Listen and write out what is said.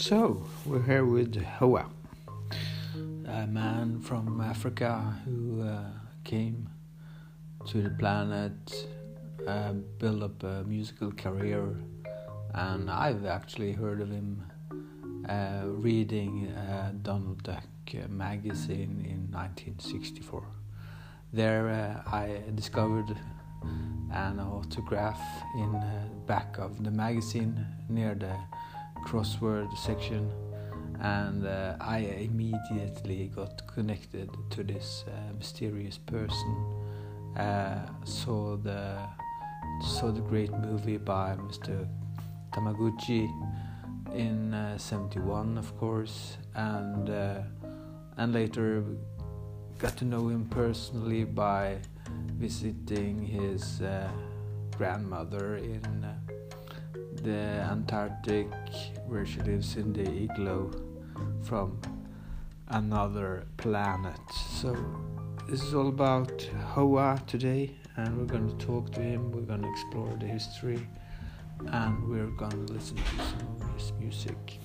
So, we're here with Hoa, a man from Africa who uh, came to the planet, uh, built up a musical career, and I've actually heard of him uh, reading uh, Donald Duck magazine in 1964. There, uh, I discovered an autograph in the back of the magazine near the crossword section and uh, I immediately got connected to this uh, mysterious person. Uh, saw the saw the great movie by Mr. Tamaguchi in '71, uh, of course, and uh, and later got to know him personally by visiting his uh, grandmother in the Antarctic, where she lives in the igloo from another planet. So, this is all about Hoa today, and we're going to talk to him, we're going to explore the history, and we're going to listen to some of his music.